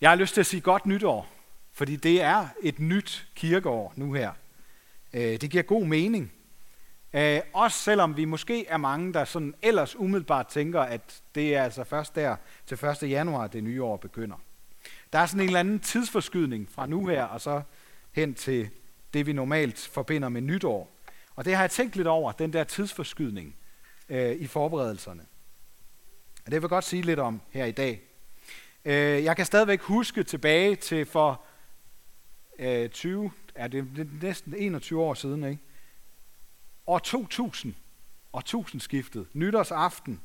Jeg har lyst til at sige godt nytår, fordi det er et nyt kirkeår nu her. Øh, det giver god mening. Øh, også selvom vi måske er mange, der sådan ellers umiddelbart tænker, at det er altså først der til 1. januar, det nye år begynder. Der er sådan en eller anden tidsforskydning fra nu her, og så hen til det, vi normalt forbinder med nytår. Og det har jeg tænkt lidt over, den der tidsforskydning øh, i forberedelserne. Og det vil jeg godt sige lidt om her i dag. Øh, jeg kan stadigvæk huske tilbage til for øh, 20, er det, det er næsten 21 år siden, ikke? År 2000, år 1000 skiftet, nytårsaften,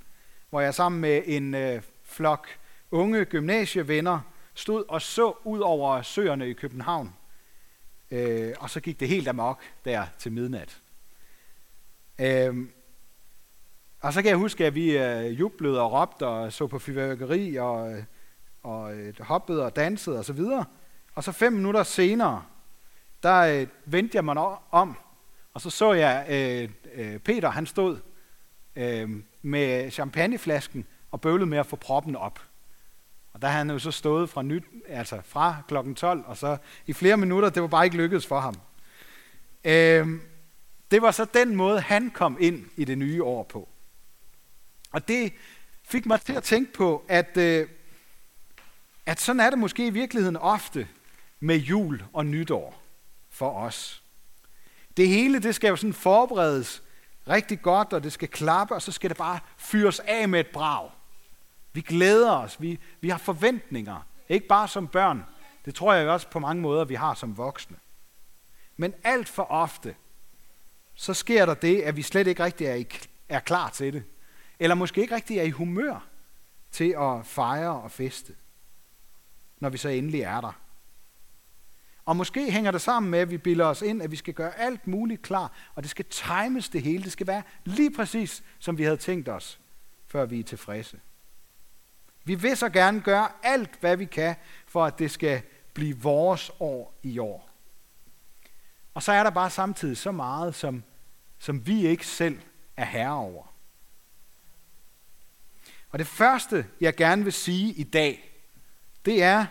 hvor jeg sammen med en øh, flok unge gymnasievenner stod og så ud over søerne i København. Øh, og så gik det helt amok der til midnat. Øh, og så kan jeg huske, at vi øh, jublede og råbte og så på fyrværkeri og, øh, og øh, hoppede og dansede osv. Og, og så fem minutter senere, der øh, vendte jeg mig om, og så så jeg øh, øh, Peter, han stod øh, med champagneflasken og bøvlede med at få proppen op. Og der havde han jo så stået fra, nyt, altså fra klokken 12, og så i flere minutter, det var bare ikke lykkedes for ham. Øh, det var så den måde, han kom ind i det nye år på. Og det fik mig til at tænke på, at, øh, at sådan er det måske i virkeligheden ofte med jul og nytår for os. Det hele, det skal jo sådan forberedes rigtig godt, og det skal klappe, og så skal det bare fyres af med et brag. Vi glæder os, vi, vi har forventninger, ikke bare som børn, det tror jeg også på mange måder, vi har som voksne. Men alt for ofte, så sker der det, at vi slet ikke rigtig er, i, er klar til det. Eller måske ikke rigtig er i humør til at fejre og feste, når vi så endelig er der. Og måske hænger det sammen med, at vi bilder os ind, at vi skal gøre alt muligt klar, og det skal times det hele. Det skal være lige præcis, som vi havde tænkt os, før vi er tilfredse. Vi vil så gerne gøre alt, hvad vi kan, for at det skal blive vores år i år. Og så er der bare samtidig så meget, som, som vi ikke selv er herre over. Og det første, jeg gerne vil sige i dag, det er,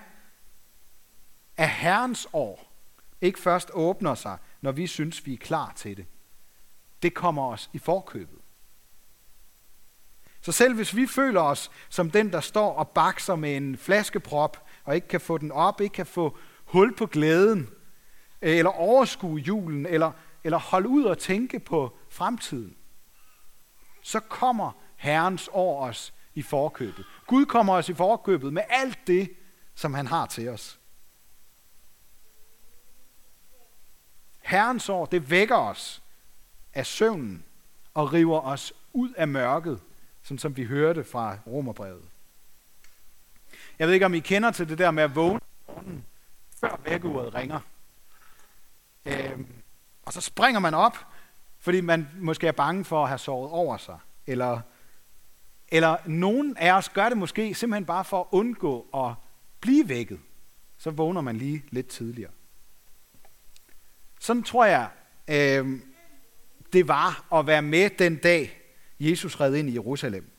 at Herrens år ikke først åbner sig, når vi synes, vi er klar til det. Det kommer os i forkøbet. Så selv hvis vi føler os som den, der står og bakser med en flaskeprop, og ikke kan få den op, ikke kan få hul på glæden, øh, eller overskue julen, eller, eller holde ud og tænke på fremtiden, så kommer Herrens år os i forkøbet. Gud kommer os i forkøbet med alt det, som han har til os. Herrens år, det vækker os af søvnen og river os ud af mørket, sådan som vi hørte fra Romerbrevet. Jeg ved ikke, om I kender til det der med at vågne før vækkeuret ringer. Øhm, og så springer man op, fordi man måske er bange for at have sovet over sig, eller eller nogen af os gør det måske simpelthen bare for at undgå at blive vækket. Så vågner man lige lidt tidligere. Sådan tror jeg, øh, det var at være med den dag, Jesus red ind i Jerusalem.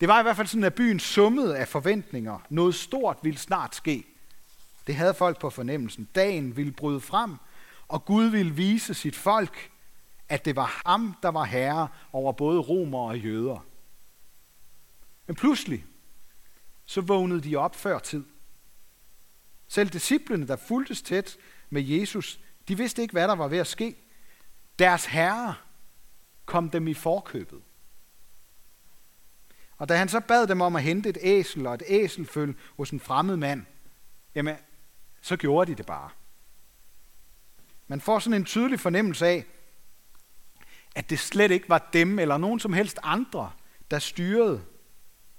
Det var i hvert fald sådan, at byen summede af forventninger. Noget stort ville snart ske. Det havde folk på fornemmelsen. Dagen ville bryde frem, og Gud ville vise sit folk, at det var ham, der var herre over både romer og jøder. Men pludselig, så vågnede de op før tid. Selv disciplene, der fulgtes tæt med Jesus, de vidste ikke, hvad der var ved at ske. Deres herre kom dem i forkøbet. Og da han så bad dem om at hente et æsel og et æselføl hos en fremmed mand, jamen, så gjorde de det bare. Man får sådan en tydelig fornemmelse af, at det slet ikke var dem eller nogen som helst andre, der styrede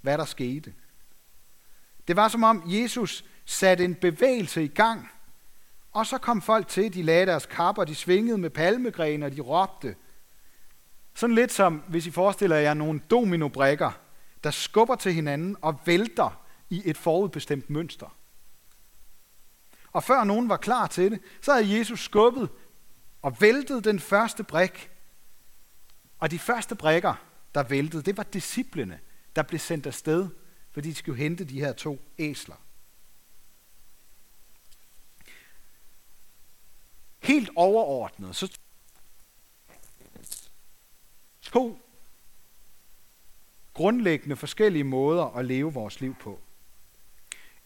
hvad der skete. Det var som om Jesus satte en bevægelse i gang, og så kom folk til, de lagde deres kapper, de svingede med palmegrene, og de råbte. Sådan lidt som, hvis I forestiller jer nogle dominobrikker, der skubber til hinanden og vælter i et forudbestemt mønster. Og før nogen var klar til det, så havde Jesus skubbet og væltet den første brik. Og de første brikker, der væltede, det var disciplene, der blev sendt afsted, fordi de skulle hente de her to æsler. Helt overordnet, så to grundlæggende forskellige måder at leve vores liv på.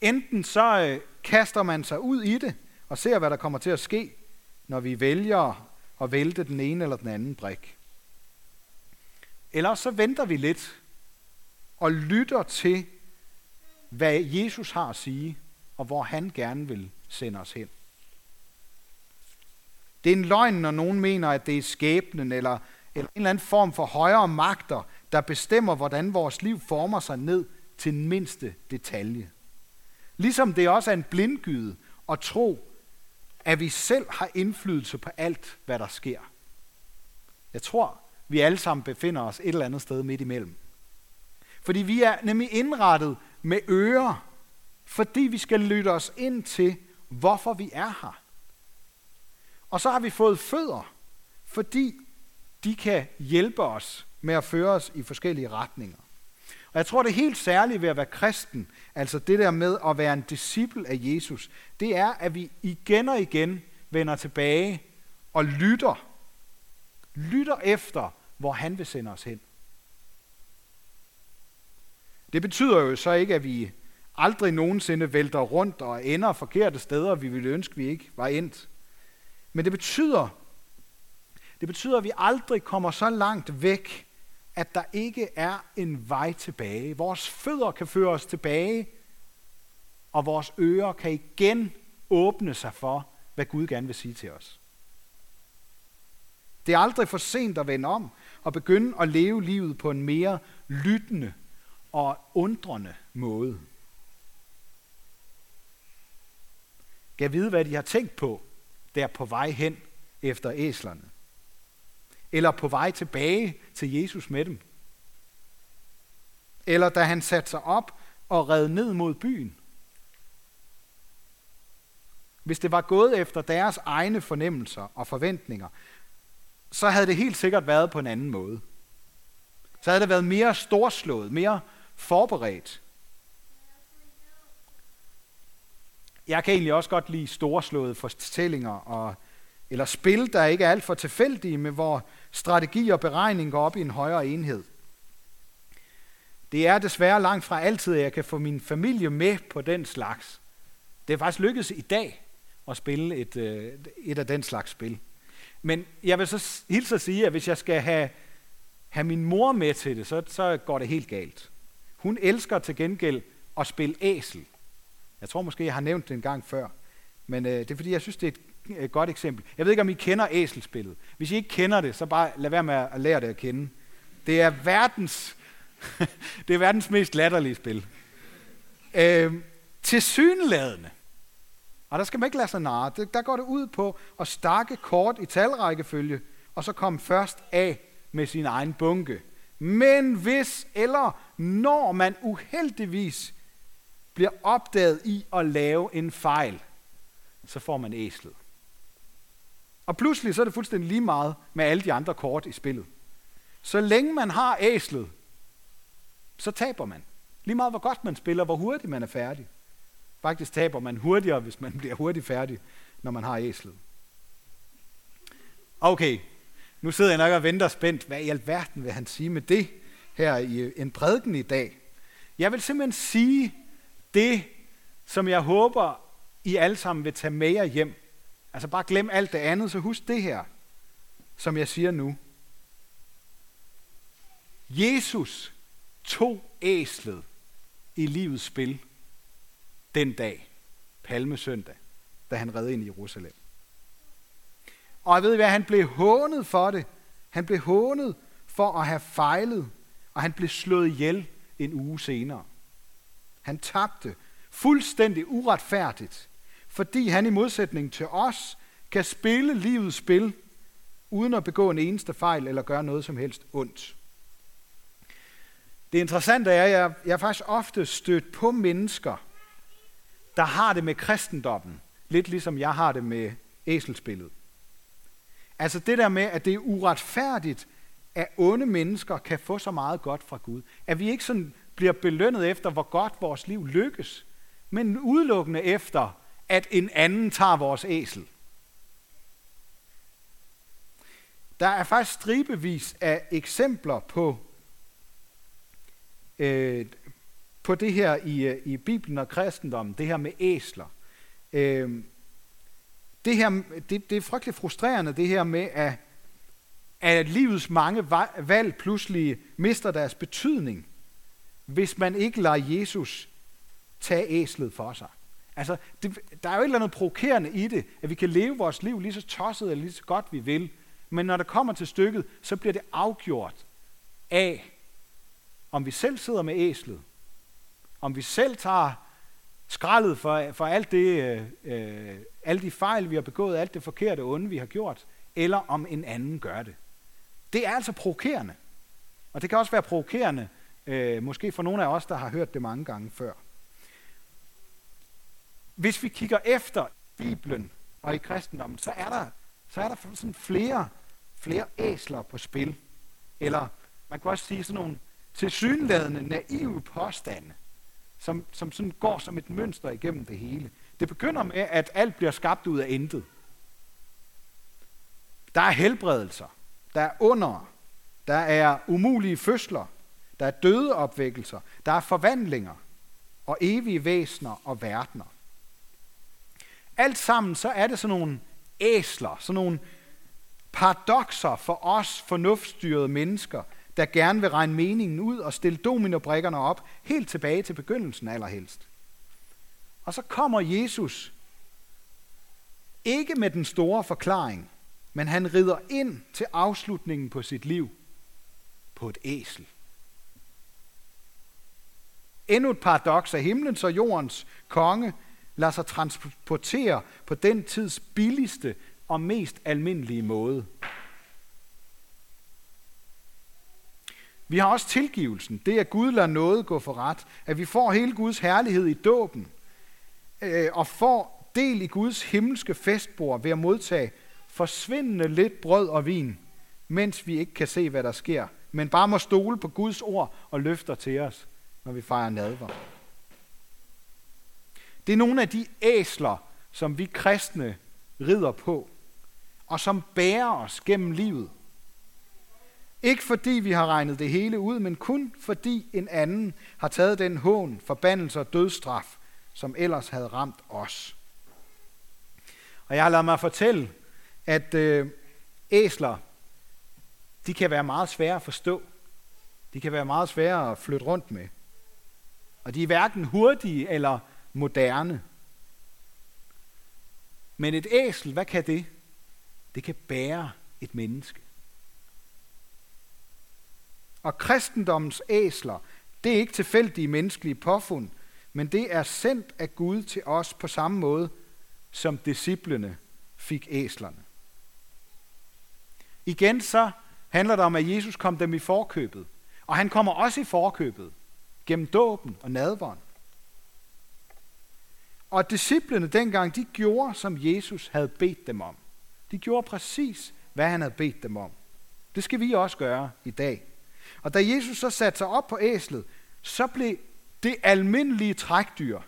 Enten så øh, kaster man sig ud i det og ser, hvad der kommer til at ske, når vi vælger at vælte den ene eller den anden brik. Eller så venter vi lidt og lytter til, hvad Jesus har at sige, og hvor han gerne vil sende os hen. Det er en løgn, når nogen mener, at det er skæbnen eller, eller en eller anden form for højere magter, der bestemmer, hvordan vores liv former sig ned til den mindste detalje. Ligesom det også er en blindgyde at tro, at vi selv har indflydelse på alt, hvad der sker. Jeg tror, vi alle sammen befinder os et eller andet sted midt imellem. Fordi vi er nemlig indrettet med ører, fordi vi skal lytte os ind til, hvorfor vi er her. Og så har vi fået fødder, fordi de kan hjælpe os med at føre os i forskellige retninger. Og jeg tror, det helt særlige ved at være kristen, altså det der med at være en disciple af Jesus, det er, at vi igen og igen vender tilbage og lytter. Lytter efter, hvor han vil sende os hen. Det betyder jo så ikke, at vi aldrig nogensinde vælter rundt og ender forkerte steder, vi ville ønske, vi ikke var endt. Men det betyder, det betyder, at vi aldrig kommer så langt væk, at der ikke er en vej tilbage. Vores fødder kan føre os tilbage, og vores ører kan igen åbne sig for, hvad Gud gerne vil sige til os. Det er aldrig for sent at vende om og begynde at leve livet på en mere lyttende og undrende måde. Gav vide, hvad de har tænkt på, der på vej hen efter æslerne. Eller på vej tilbage til Jesus med dem. Eller da han satte sig op og red ned mod byen. Hvis det var gået efter deres egne fornemmelser og forventninger, så havde det helt sikkert været på en anden måde. Så havde det været mere storslået, mere forberedt. Jeg kan egentlig også godt lide storslåede fortællinger, og, eller spil, der ikke er alt for tilfældige, men hvor strategi og beregning går op i en højere enhed. Det er desværre langt fra altid, at jeg kan få min familie med på den slags. Det er faktisk lykkedes i dag at spille et, øh, et af den slags spil. Men jeg vil så hilse at sige, at hvis jeg skal have, have min mor med til det, så, så går det helt galt. Hun elsker til gengæld at spille æsel. Jeg tror måske, jeg har nævnt det en gang før. Men øh, det er fordi, jeg synes, det er et øh, godt eksempel. Jeg ved ikke, om I kender æselspillet. Hvis I ikke kender det, så bare lad være med at lære det at kende. Det er verdens, det er verdens mest latterlige spil. Øh, til synlædende. Og der skal man ikke lade sig narre. Der går det ud på at stakke kort i talrækkefølge, og så komme først af med sin egen bunke. Men hvis eller når man uheldigvis bliver opdaget i at lave en fejl, så får man æslet. Og pludselig så er det fuldstændig lige meget med alle de andre kort i spillet. Så længe man har æslet, så taber man. Lige meget hvor godt man spiller, hvor hurtigt man er færdig. Faktisk taber man hurtigere, hvis man bliver hurtigt færdig, når man har æslet. Okay, nu sidder jeg nok og venter spændt. Hvad i alverden vil han sige med det her i en prædiken i dag? Jeg vil simpelthen sige det, som jeg håber, I alle sammen vil tage med jer hjem. Altså bare glem alt det andet, så husk det her, som jeg siger nu. Jesus tog æslet i livets spil den dag, palmesøndag, da han red ind i Jerusalem. Og jeg ved hvad, han blev hånet for det. Han blev hånet for at have fejlet, og han blev slået ihjel en uge senere. Han tabte fuldstændig uretfærdigt, fordi han i modsætning til os kan spille livets spil, uden at begå en eneste fejl eller gøre noget som helst ondt. Det interessante er, at jeg, jeg er faktisk ofte stødt på mennesker, der har det med kristendommen, lidt ligesom jeg har det med æselspillet. Altså det der med, at det er uretfærdigt, at onde mennesker kan få så meget godt fra Gud. At vi ikke sådan bliver belønnet efter, hvor godt vores liv lykkes, men udelukkende efter, at en anden tager vores æsel. Der er faktisk stribevis af eksempler på, øh, på det her i, øh, i Bibelen og kristendommen, det her med æsler. Øh, det, her, det, det er frygtelig frustrerende, det her med, at, at livets mange valg pludselig mister deres betydning, hvis man ikke lader Jesus tage æslet for sig. Altså, det, der er jo et eller andet provokerende i det, at vi kan leve vores liv lige så tosset eller lige så godt vi vil, men når det kommer til stykket, så bliver det afgjort af, om vi selv sidder med æslet, om vi selv tager skraldet for, for alt det, øh, øh, alle de fejl, vi har begået, alt det forkerte onde, vi har gjort, eller om en anden gør det. Det er altså provokerende. Og det kan også være provokerende, øh, måske for nogle af os, der har hørt det mange gange før. Hvis vi kigger efter Bibelen og i kristendommen, så er der, så er der sådan flere, flere æsler på spil. Eller man kan også sige sådan nogle tilsyneladende naive påstande, som, som sådan går som et mønster igennem det hele. Det begynder med, at alt bliver skabt ud af intet. Der er helbredelser, der er under, der er umulige fødsler, der er døde opvækkelser, der er forvandlinger og evige væsener og verdener. Alt sammen så er det sådan nogle æsler, sådan nogle paradoxer for os fornuftstyrede mennesker, der gerne vil regne meningen ud og stille dominobrikkerne op helt tilbage til begyndelsen allerhelst. Og så kommer Jesus ikke med den store forklaring, men han rider ind til afslutningen på sit liv på et æsel. Endnu et paradoks af himlens og jordens konge lader sig transportere på den tids billigste og mest almindelige måde. Vi har også tilgivelsen. Det er, at Gud lader noget gå for ret. At vi får hele Guds herlighed i dåben. Øh, og får del i Guds himmelske festbord ved at modtage forsvindende lidt brød og vin, mens vi ikke kan se, hvad der sker, men bare må stole på Guds ord og løfter til os, når vi fejrer nadver. Det er nogle af de æsler, som vi kristne rider på, og som bærer os gennem livet. Ikke fordi vi har regnet det hele ud, men kun fordi en anden har taget den hån, forbandelse og dødstraf, som ellers havde ramt os. Og jeg har lavet mig fortælle, at øh, æsler, de kan være meget svære at forstå. De kan være meget svære at flytte rundt med. Og de er hverken hurtige eller moderne. Men et æsel, hvad kan det? Det kan bære et menneske. Og kristendommens æsler, det er ikke tilfældige menneskelige påfund, men det er sendt af Gud til os på samme måde, som disciplene fik æslerne. Igen så handler det om, at Jesus kom dem i forkøbet. Og han kommer også i forkøbet gennem dåben og nadvånd. Og disciplene dengang, de gjorde, som Jesus havde bedt dem om. De gjorde præcis, hvad han havde bedt dem om. Det skal vi også gøre i dag. Og da Jesus så satte sig op på æslet, så blev det almindelige trækdyr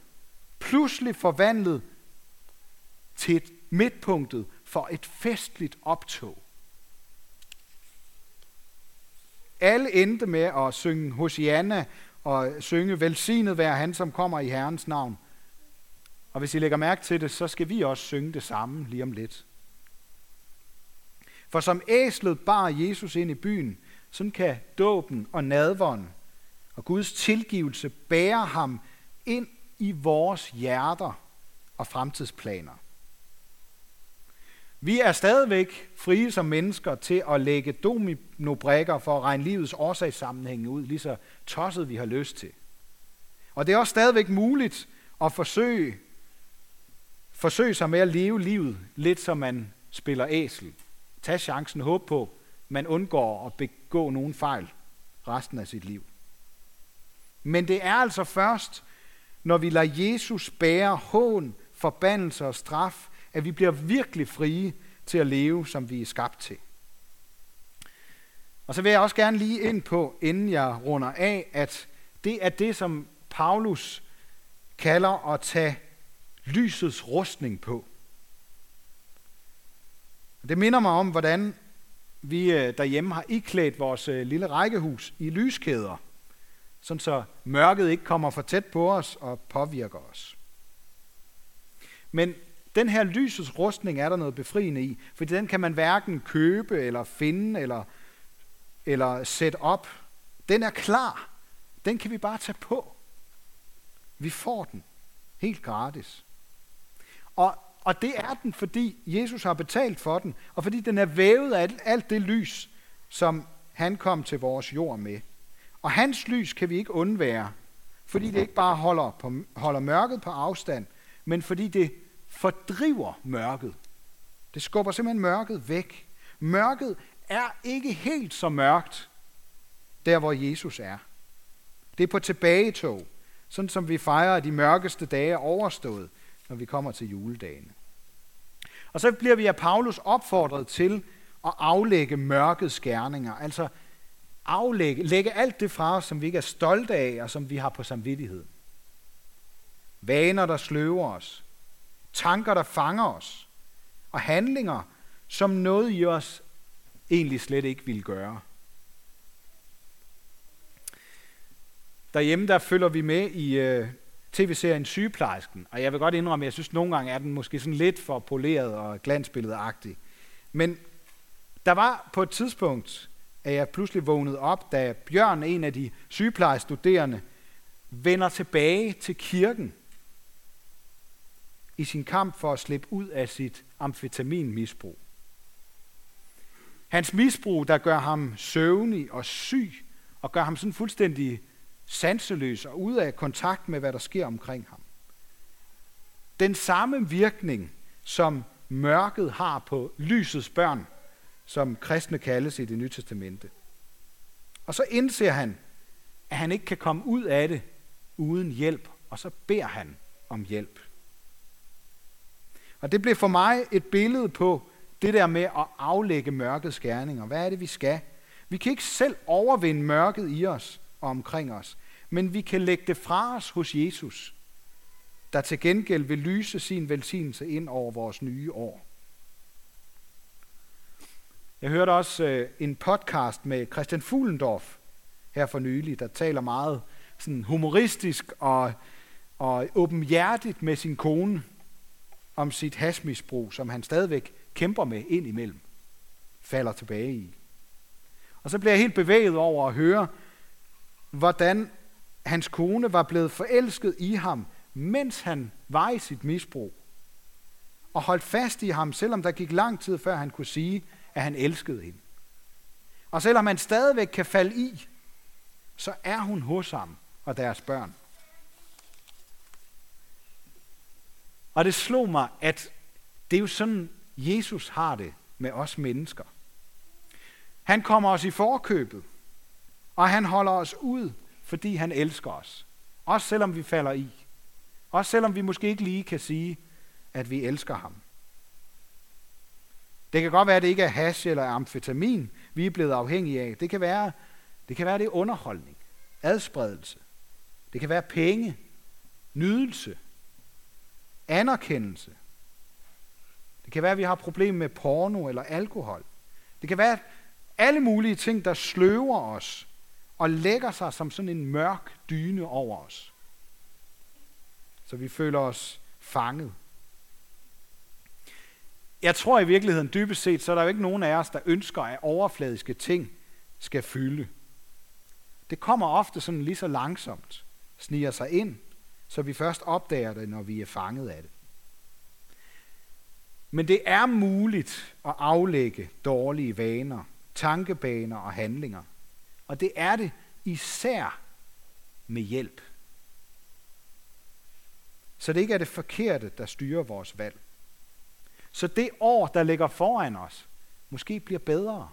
pludselig forvandlet til et midtpunktet for et festligt optog. Alle endte med at synge Hosianna og synge Velsignet være han, som kommer i Herrens navn. Og hvis I lægger mærke til det, så skal vi også synge det samme lige om lidt. For som æslet bar Jesus ind i byen, sådan kan dåben og nadvånd og Guds tilgivelse bære ham ind i vores hjerter og fremtidsplaner. Vi er stadigvæk frie som mennesker til at lægge dominobrikker for at regne livets årsagssammenhænge ud, lige så tosset vi har lyst til. Og det er også stadigvæk muligt at forsøge, forsøge sig med at leve livet lidt som man spiller æsel. Tag chancen, håb på, man undgår at begå nogen fejl resten af sit liv. Men det er altså først, når vi lader Jesus bære hån, forbandelse og straf, at vi bliver virkelig frie til at leve, som vi er skabt til. Og så vil jeg også gerne lige ind på, inden jeg runder af, at det er det, som Paulus kalder at tage lysets rustning på. Det minder mig om, hvordan vi øh, derhjemme har iklædt vores øh, lille rækkehus i lyskæder, sådan så mørket ikke kommer for tæt på os og påvirker os. Men den her lysets rustning er der noget befriende i, for den kan man hverken købe eller finde eller, eller sætte op. Den er klar. Den kan vi bare tage på. Vi får den helt gratis. Og, og det er den, fordi Jesus har betalt for den, og fordi den er vævet af alt det lys, som han kom til vores jord med. Og hans lys kan vi ikke undvære, fordi det ikke bare holder, på, holder mørket på afstand, men fordi det fordriver mørket. Det skubber simpelthen mørket væk. Mørket er ikke helt så mørkt, der hvor Jesus er. Det er på tilbagetog, sådan som vi fejrer de mørkeste dage overstået, når vi kommer til juledagene. Og så bliver vi af Paulus opfordret til at aflægge mørkets gerninger, altså aflægge, lægge alt det fra os, som vi ikke er stolte af, og som vi har på samvittighed. Vaner, der sløver os, tanker, der fanger os, og handlinger, som noget i os egentlig slet ikke vil gøre. Derhjemme der følger vi med i øh, tv-serien Sygeplejersken, og jeg vil godt indrømme, at jeg synes at nogle gange er den måske sådan lidt for poleret og glansbilledagtig. Men der var på et tidspunkt, at jeg pludselig vågnede op, da Bjørn, en af de sygeplejestuderende, vender tilbage til kirken i sin kamp for at slippe ud af sit amfetaminmisbrug. Hans misbrug, der gør ham søvnig og syg, og gør ham sådan fuldstændig sanseløs og ude af kontakt med, hvad der sker omkring ham. Den samme virkning, som mørket har på lysets børn, som kristne kaldes i det nye testamente. Og så indser han, at han ikke kan komme ud af det uden hjælp, og så beder han om hjælp. Og det blev for mig et billede på det der med at aflægge mørkets gerninger. Hvad er det, vi skal? Vi kan ikke selv overvinde mørket i os og omkring os, men vi kan lægge det fra os hos Jesus, der til gengæld vil lyse sin velsignelse ind over vores nye år. Jeg hørte også øh, en podcast med Christian Fuglendorf her for nylig, der taler meget sådan humoristisk og, og åbenhjertigt med sin kone om sit hasmisbrug, som han stadigvæk kæmper med ind imellem, falder tilbage i. Og så bliver jeg helt bevæget over at høre, hvordan hans kone var blevet forelsket i ham, mens han var i sit misbrug. Og holdt fast i ham, selvom der gik lang tid, før han kunne sige, at han elskede hende. Og selvom han stadigvæk kan falde i, så er hun hos ham og deres børn. Og det slog mig, at det er jo sådan, Jesus har det med os mennesker. Han kommer os i forkøbet, og han holder os ud, fordi han elsker os. Også selvom vi falder i. Også selvom vi måske ikke lige kan sige, at vi elsker ham. Det kan godt være, at det ikke er hash eller amfetamin, vi er blevet afhængige af. Det kan være, det kan være det er underholdning, adspredelse. Det kan være penge, nydelse, anerkendelse. Det kan være, at vi har problemer med porno eller alkohol. Det kan være alle mulige ting, der sløver os og lægger sig som sådan en mørk dyne over os. Så vi føler os fanget. Jeg tror i virkeligheden dybest set, så er der jo ikke nogen af os, der ønsker, at overfladiske ting skal fylde. Det kommer ofte sådan lige så langsomt, sniger sig ind, så vi først opdager det, når vi er fanget af det. Men det er muligt at aflægge dårlige vaner, tankebaner og handlinger. Og det er det især med hjælp. Så det ikke er det forkerte, der styrer vores valg. Så det år, der ligger foran os, måske bliver bedre,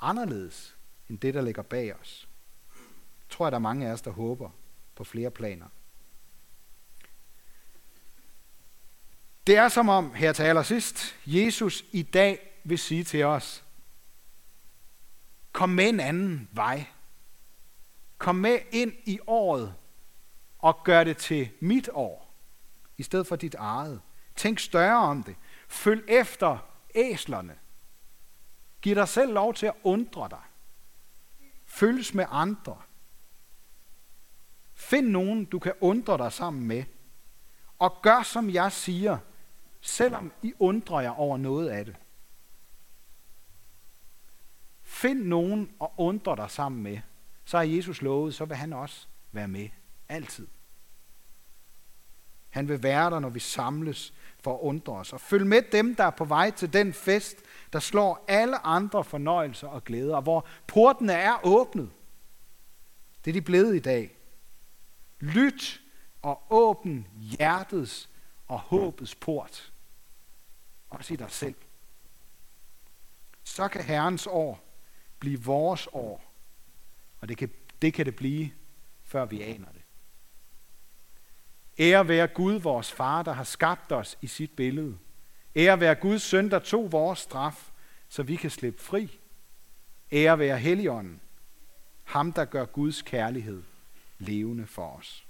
anderledes end det, der ligger bag os. Jeg tror, at der er mange af os, der håber på flere planer. Det er som om, her til allersidst, Jesus i dag vil sige til os, kom med en anden vej. Kom med ind i året og gør det til mit år, i stedet for dit eget. Tænk større om det. Følg efter æslerne. Giv dig selv lov til at undre dig. Følges med andre. Find nogen, du kan undre dig sammen med. Og gør, som jeg siger, selvom I undrer jer over noget af det. Find nogen og undre dig sammen med. Så har Jesus lovet, så vil han også være med. Altid. Han vil være der, når vi samles for at undre os. Og følg med dem, der er på vej til den fest, der slår alle andre fornøjelser og glæder, hvor portene er åbnet. Det er de blevet i dag. Lyt og åbn hjertets og håbets port. Også i dig selv. Så kan Herrens år blive vores år. Og det kan det, kan det blive, før vi aner det. Ære være Gud, vores far, der har skabt os i sit billede. Ære være Guds søn, der tog vores straf, så vi kan slippe fri. Ære være Helligånden, ham der gør Guds kærlighed levende for os.